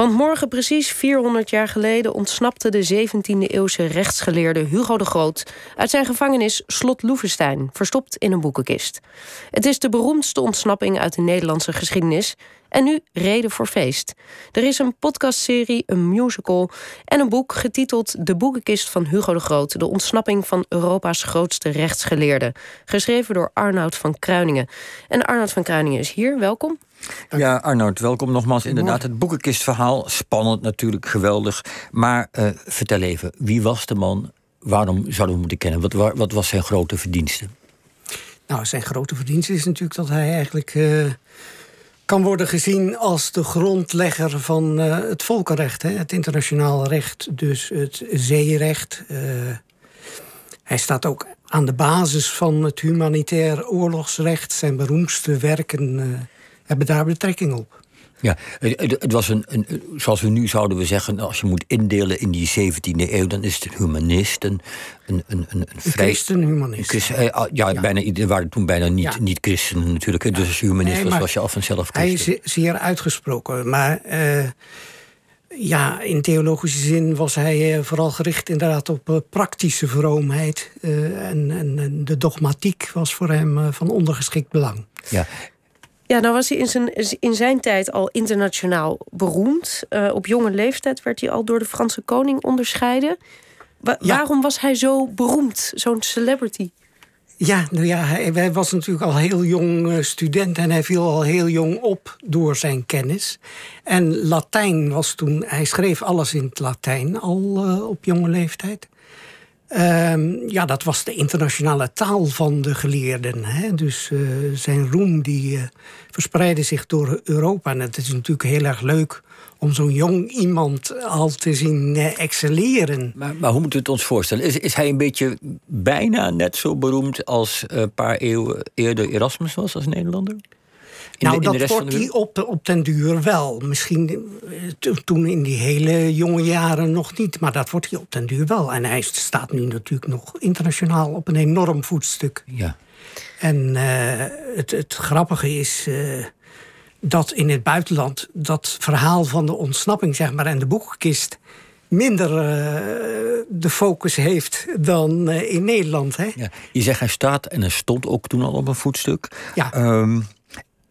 Want morgen, precies 400 jaar geleden, ontsnapte de 17e-eeuwse rechtsgeleerde Hugo de Groot uit zijn gevangenis Slot Loevestein, verstopt in een boekenkist. Het is de beroemdste ontsnapping uit de Nederlandse geschiedenis. En nu reden voor feest. Er is een podcastserie, een musical en een boek getiteld De Boekenkist van Hugo de Groot: De ontsnapping van Europa's grootste rechtsgeleerde. Geschreven door Arnoud van Kruiningen. En Arnoud van Kruiningen is hier, welkom. Ja, Arnoud, welkom nogmaals. Inderdaad, het boekenkistverhaal, spannend natuurlijk, geweldig. Maar uh, vertel even, wie was de man? Waarom zouden we moeten kennen? Wat, wat was zijn grote verdienste? Nou, zijn grote verdienste is natuurlijk dat hij eigenlijk uh, kan worden gezien als de grondlegger van uh, het volkenrecht, hè? het internationaal recht, dus het zeerecht. hij staat ook aan de basis van het humanitair oorlogsrecht. Zijn beroemdste werken hebben daar betrekking op. Ja, het, was een, een, zoals we nu zouden we zeggen, als je moet indelen in die 17e eeuw, dan is het een humanist, een, een, een, een, christenhumanist. Christen, eh, ah, ja, ja, bijna, er waren toen bijna niet, niet christenen natuurlijk. Dus als humanist was, was je al vanzelf christen. Hij is zeer uitgesproken, maar uh, ja, in theologische zin was hij uh, vooral gericht inderdaad op praktische vroomheid. En, en, de dogmatiek was voor hem van ondergeschikt belang. Ja, ja, nou was hij in zijn, in zijn tijd al internationaal beroemd. Uh, op jonge leeftijd werd hij al door de Franse koning onderscheiden. Waarom was hij zo beroemd, zo'n celebrity? Ja, nou ja, hij, hij, was natuurlijk al heel jong uh, student en hij viel al heel jong op door zijn kennis. En Latijn was toen, hij schreef alles in het Latijn al uh, op jonge leeftijd. Um, ja, dat was de internationale taal van de geleerden. Hè? Dus uh, zijn roem die uh, verspreidde zich door Europa. En het is natuurlijk heel erg leuk om zo'n jong iemand al te zien uh, excelleren. Maar, maar, hoe moeten we het ons voorstellen? Is, is hij een beetje bijna net zo beroemd als een paar eeuwen eerder Erasmus was als Nederlander? Nou, dat wordt hij op, op den duur wel. Misschien eh, toen in die hele jonge jaren nog niet. Maar dat wordt hij op den duur wel. En hij staat nu natuurlijk nog internationaal op een enorm voetstuk. Ja. En uh, het, het grappige is... Uh, dat in het buitenland dat verhaal van de ontsnapping zeg maar, en de boekenkist minder uh, de focus heeft dan in Nederland. Hè? Ja, je zegt hij staat en hij stond ook toen al op een voetstuk. Ja. Um,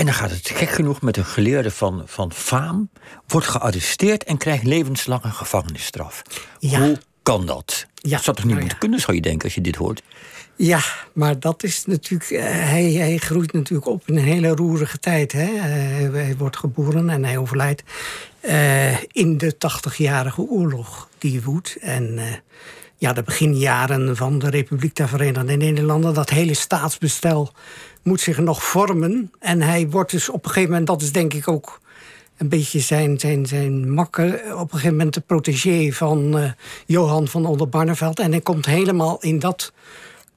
en dan gaat het gek genoeg met een geleerde van, van faam, wordt gearresteerd en krijgt levenslange gevangenisstraf. Hoe kan dat? Ja. Dat zou toch niet nou moeten kunnen, zou je denken, als je dit hoort? Ja, maar dat is natuurlijk. Uh, hij, hij groeit natuurlijk op in een hele roerige tijd. Hè? Uh, hij wordt geboren en hij overlijdt uh, in de tachtigjarige oorlog die woedt. En ja, de beginjaren van de Republiek der Verenigde Nederlanden, dat hele staatsbestel moet zich nog vormen. En hij wordt dus op een gegeven moment, dat is denk ik ook een beetje zijn, zijn, zijn makker, op een gegeven moment de protégé van uh, Johan van Oldenbarneveld. En hij komt helemaal in dat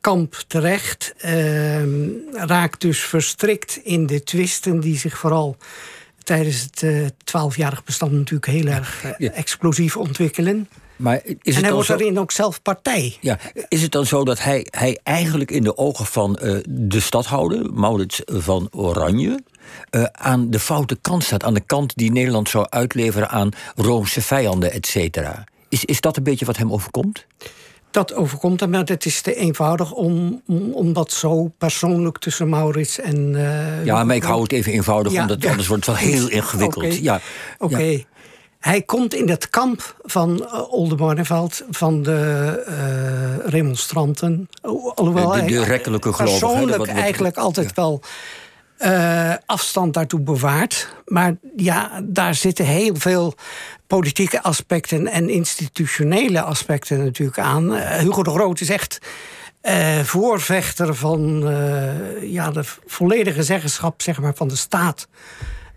kamp terecht. Uh, raakt dus verstrikt in de twisten die zich vooral tijdens het eh, twaalfjarig bestand natuurlijk heel erg uh, explosief ontwikkelen. Maar is het en hij wordt daarin ook zelf partij. Ja, is het dan zo dat hij, hij eigenlijk in de ogen van uh, de stadhouder, Maurits van Oranje, uh, aan de foute kant staat? Aan de kant die Nederland zou uitleveren aan Roomse vijanden, et cetera. Is, is dat een beetje wat hem overkomt? Dat overkomt hem, maar het is te eenvoudig om, om, dat zo persoonlijk tussen Maurits en. Uh, ja, maar ik hou het even eenvoudig, ja, omdat anders wordt het wel heel ingewikkeld. Okay. Ja, Oké. Okay. Hij komt in het kamp van uh, Oldenbarneveld van de uh, remonstranten. Alhoewel de, de. Persoonlijk wat, wat, eigenlijk altijd ja. wel uh, afstand daartoe bewaart. Maar ja, daar zitten heel veel politieke aspecten en institutionele aspecten natuurlijk aan. Hugo de Groot is echt uh, voorvechter van ja, de volledige zeggenschap zeg maar, van de staat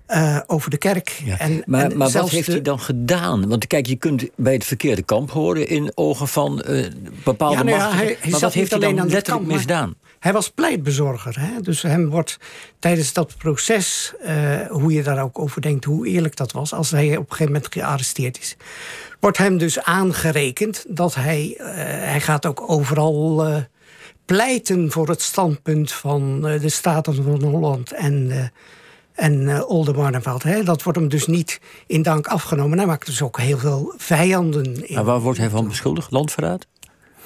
uh, over de kerk. Ja. En, maar en maar wat heeft de... hij dan gedaan? Want kijk, je kunt bij het verkeerde kamp horen in ogen van uh, bepaalde ja, nou ja, hij, hij Maar wat heeft hij dan letterlijk kamp, misdaan? Hij was pleitbezorger. Hè? Dus hem wordt tijdens dat proces, uh, hoe je daar ook over denkt, hoe eerlijk dat was, als hij op een gegeven moment gearresteerd is, wordt hem dus aangerekend dat hij, hij gaat ook overal pleiten voor het standpunt van de Staten van Holland en en uh, Oldenbarneveld. Hè. Dat wordt hem dus niet in dank afgenomen. Hij maakt dus ook heel veel vijanden. In. Maar waar wordt hij van beschuldigd? Landverraad?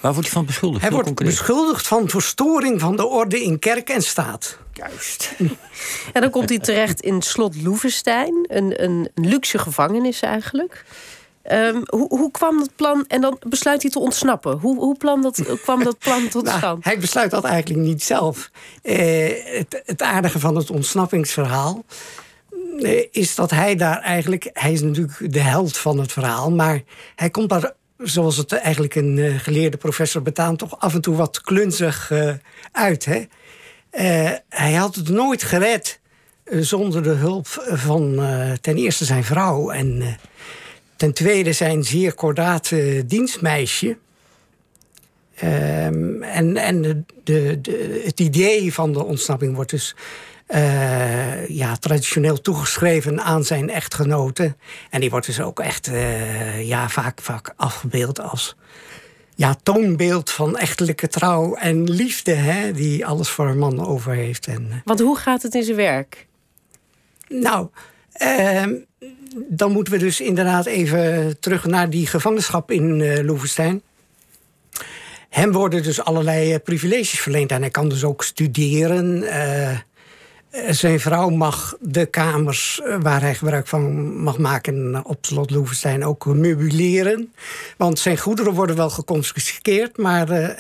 Waar wordt hij van beschuldigd? Hij wordt beschuldigd van verstoring van de orde in kerk en staat. Juist. En dan komt hij terecht in slot Loevestein, een, een luxe gevangenis eigenlijk. Um, hoe, hoe, kwam dat plan? En dan besluit hij te ontsnappen. Hoe, hoe plan dat, kwam dat plan tot nou, stand? Hij besluit dat eigenlijk niet zelf. Uh, het, het, aardige van het ontsnappingsverhaal uh, is dat hij daar eigenlijk. Hij is natuurlijk de held van het verhaal, maar hij komt daar. Zoals het eigenlijk een uh, geleerde professor betaamt, toch af en toe wat klunzig uit. Hè? hij had het nooit gered zonder de hulp van ten eerste zijn vrouw en Ten tweede zijn zeer kordate dienstmeisje. Um, en en de, de, het idee van de ontsnapping wordt dus uh, ja, traditioneel toegeschreven aan zijn echtgenote. En die wordt dus ook echt uh, ja, vaak, vaak afgebeeld als ja, toonbeeld van echtelijke trouw en liefde, hè, die alles voor een man over heeft. En, Want hoe gaat het in zijn werk? Nou, ehm, dan moeten we dus inderdaad even terug naar die gevangenschap in uh, Loevestein. Hem worden dus allerlei uh, privileges verleend en hij kan dus ook studeren. Uh, zijn vrouw mag de kamers waar hij gebruik van mag maken op slot Loevestein ook meubileren. Want zijn goederen worden wel geconfiskeerd, maar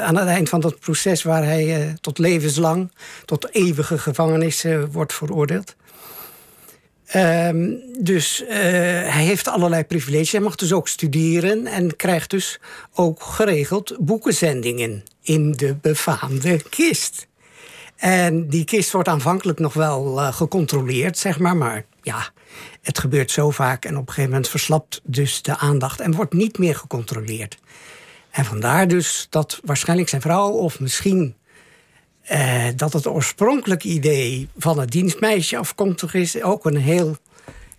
aan het eind van dat proces waar hij tot levenslang, tot eeuwige gevangenis wordt veroordeeld Um, dus uh, hij heeft allerlei privileges. Hij mag dus ook studeren en krijgt dus ook geregeld boekenzendingen in de befaamde kist. En die kist wordt aanvankelijk nog wel uh, gecontroleerd, zeg maar. Maar ja, het gebeurt zo vaak en op een gegeven moment verslapt dus de aandacht en wordt niet meer gecontroleerd. En vandaar dus dat waarschijnlijk zijn vrouw of misschien uh, dat het oorspronkelijke idee van het dienstmeisje afkomstig is. Ook een heel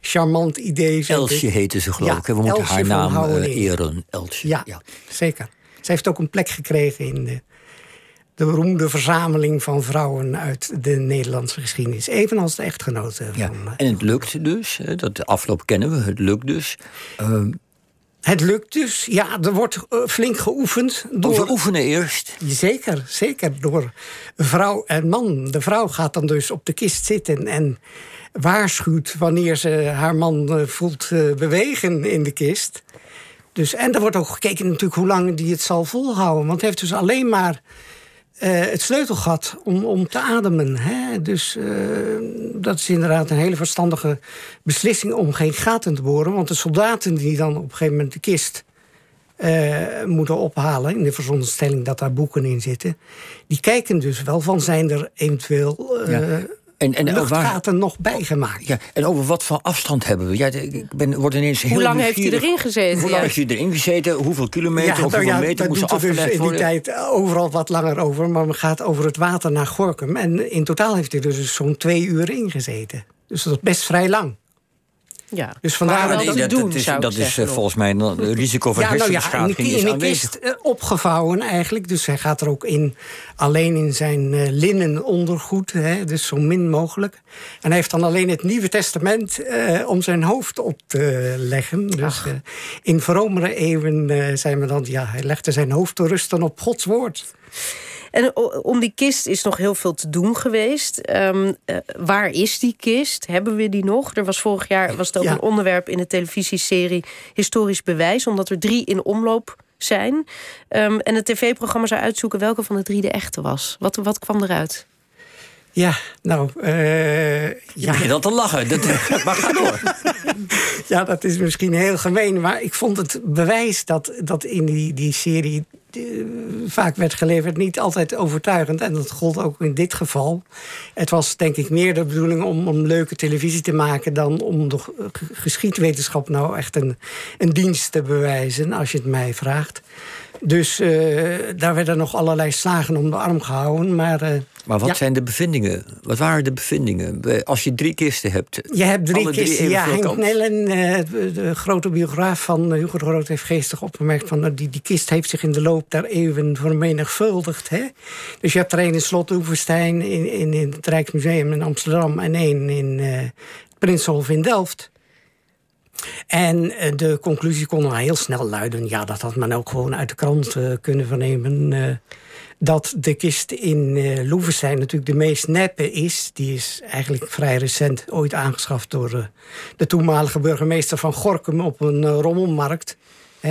charmant idee. Elsje heette ze geloof ik. We moeten haar naam uh, eren. Elsje. Ja, ja, zeker. Ze heeft ook een plek gekregen in de, de beroemde verzameling van vrouwen uit de Nederlandse geschiedenis. Evenals de echtgenoten. Ja. Van, uh, en het lukt dus, dat de afloop kennen we, het lukt dus. Uh, het lukt dus. Ja, er wordt uh, flink geoefend. Door... We oefenen eerst. Zeker, zeker. Door vrouw en man. De vrouw gaat dan dus op de kist zitten en waarschuwt wanneer ze haar man uh, voelt uh, bewegen in de kist. Dus, en er wordt ook gekeken natuurlijk hoe lang die het zal volhouden. Want hij heeft dus alleen maar uh, het sleutelgat om, om te ademen. Hè? Dus uh, dat is inderdaad een hele verstandige beslissing om geen gaten te boren. Want de soldaten die dan op een gegeven moment de kist uh, moeten ophalen... in de veronderstelling dat daar boeken in zitten... die kijken dus wel van zijn er eventueel... En, en luchtgaten nog bijgemaakt. Ja, en over wat voor afstand hebben we? Ja, ik ben, word ineens heel Hoe lang heeft hij erin gezeten? Hoe lang heeft hij erin gezeten? Hoeveel kilometer ja, of nou hoeveel ja, meter moest afgelegd dus in die tijd overal wat langer over. Maar het gaat over het water naar Gorkum. En in totaal heeft hij dus zo'n twee uur ingezeten. Dus dat is best vrij lang. Ja. Dus vandaar dat, dat, doen, is, dat is uh, volgens mij een risico van ja, nou ja, uh, opgevouwen eigenlijk. Dus hij gaat er ook in, alleen in zijn uh, linnen ondergoed. Hè, dus zo min mogelijk. En hij heeft dan alleen het Nieuwe Testament om zijn hoofd op te leggen. Dus in vromere eeuwen zijn we dan... Ja, hij legde zijn hoofd te rusten op Gods woord. En om die kist is nog heel veel te doen geweest. Um, uh, waar is die kist? Hebben we die nog? Er was vorig jaar was het ook ja. een onderwerp in de televisieserie Historisch Bewijs, omdat er drie in omloop zijn. Um, en het tv-programma zou uitzoeken welke van de drie de echte was. Wat, wat kwam eruit? Ja, nou... Uh, ja. Je begint al te lachen. Dat, maar ga door. ja, dat is misschien heel gemeen. Maar ik vond het bewijs dat, dat in die, die serie vaak werd geleverd, niet altijd overtuigend. En dat gold ook in dit geval. Het was denk ik meer de bedoeling om, om leuke televisie te maken dan om de geschiedwetenschap nou echt een, een dienst te bewijzen, als je het mij vraagt. Dus daar werden nog allerlei slagen om de arm gehouden. Maar maar wat zijn de bevindingen? Wat waren de bevindingen? Als je drie kisten hebt. Je hebt drie kisten. ja, Henk Nellen, eh, de grote biograaf van Hugo de Groot, heeft geestig opgemerkt van nou, die, die kist heeft zich in de loop der eeuwen vermenigvuldigd. Hè? Dus je hebt er één in Slot Oeverstein, in, in, in, het Rijksmuseum in Amsterdam en één in Prinshof in Delft. En eh, de conclusie kon heel snel luiden. Ja, dat had men ook gewoon uit de krant kunnen vernemen dat de kist in uh, Loevestein natuurlijk de meest neppe is. Die is eigenlijk vrij recent ooit aangeschaft door de toenmalige burgemeester van Gorkum op een uh,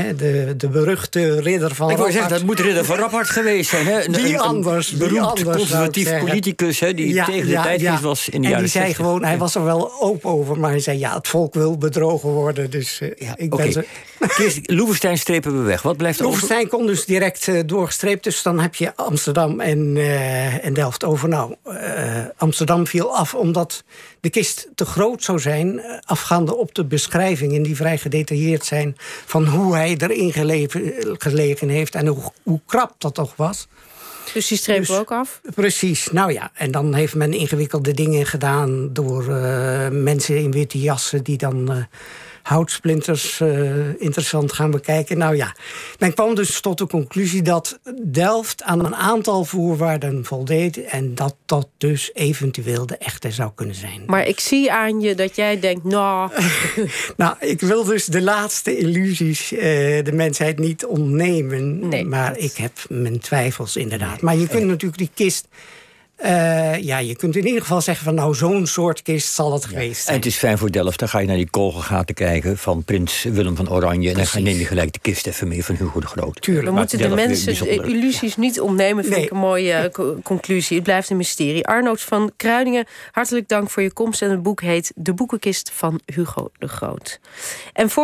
de, de beruchte ridder van Ik wil zeggen, dat moet ridder van Rappert geweest zijn. Hè? Een, anders. Een beroemd anders, conservatief politicus hè, die tegen de ja, tijd ja. was in de en die zei gewoon, hij was er wel open over, maar hij zei ja, het volk wil bedrogen worden. Dus uh, ja, ik okay. ben ze... Loevestein strepen we weg. Wat blijft er Loevestein kon dus direct uh, doorgestreept. Dus dan heb je Amsterdam en, uh, en Delft over. Nou, Amsterdam viel af omdat de kist te groot zou zijn, afgaande op de beschrijvingen die vrij gedetailleerd zijn van hoe hij hij erin gelegen heeft en hoe, hoe krap dat toch was. Dus die strepen dus, ook af? Precies. Nou ja, en dan heeft men ingewikkelde dingen gedaan door uh, mensen in witte jassen die dan uh, houtsplinters uh, interessant gaan bekijken. Nou ja, men kwam dus tot de conclusie dat Delft aan een aantal voorwaarden voldeed en dat dat dus eventueel de echte zou kunnen zijn. Maar ik zie aan je dat jij denkt, nou. nou, ik wil dus de laatste illusies uh, de mensheid niet ontnemen. Nee, maar ik heb mijn twijfels inderdaad. Maar je kunt natuurlijk die kist uh, ja, je kunt in ieder geval zeggen van nou, zo'n soort kist zal het geweest zijn. En het is fijn voor Delft, dan ga je naar die kogelgaten kijken van prins Willem van Oranje. En dan neem je gelijk de kist even mee van Hugo de Groot. Tuurlijk. We moeten de mensen illusies niet ontnemen, vind ik een mooie eh, conclusie. Het blijft een mysterie. Arnoud van Kruidingen, hartelijk dank voor je komst. En het boek heet De Boekenkist van Hugo de Groot. En voor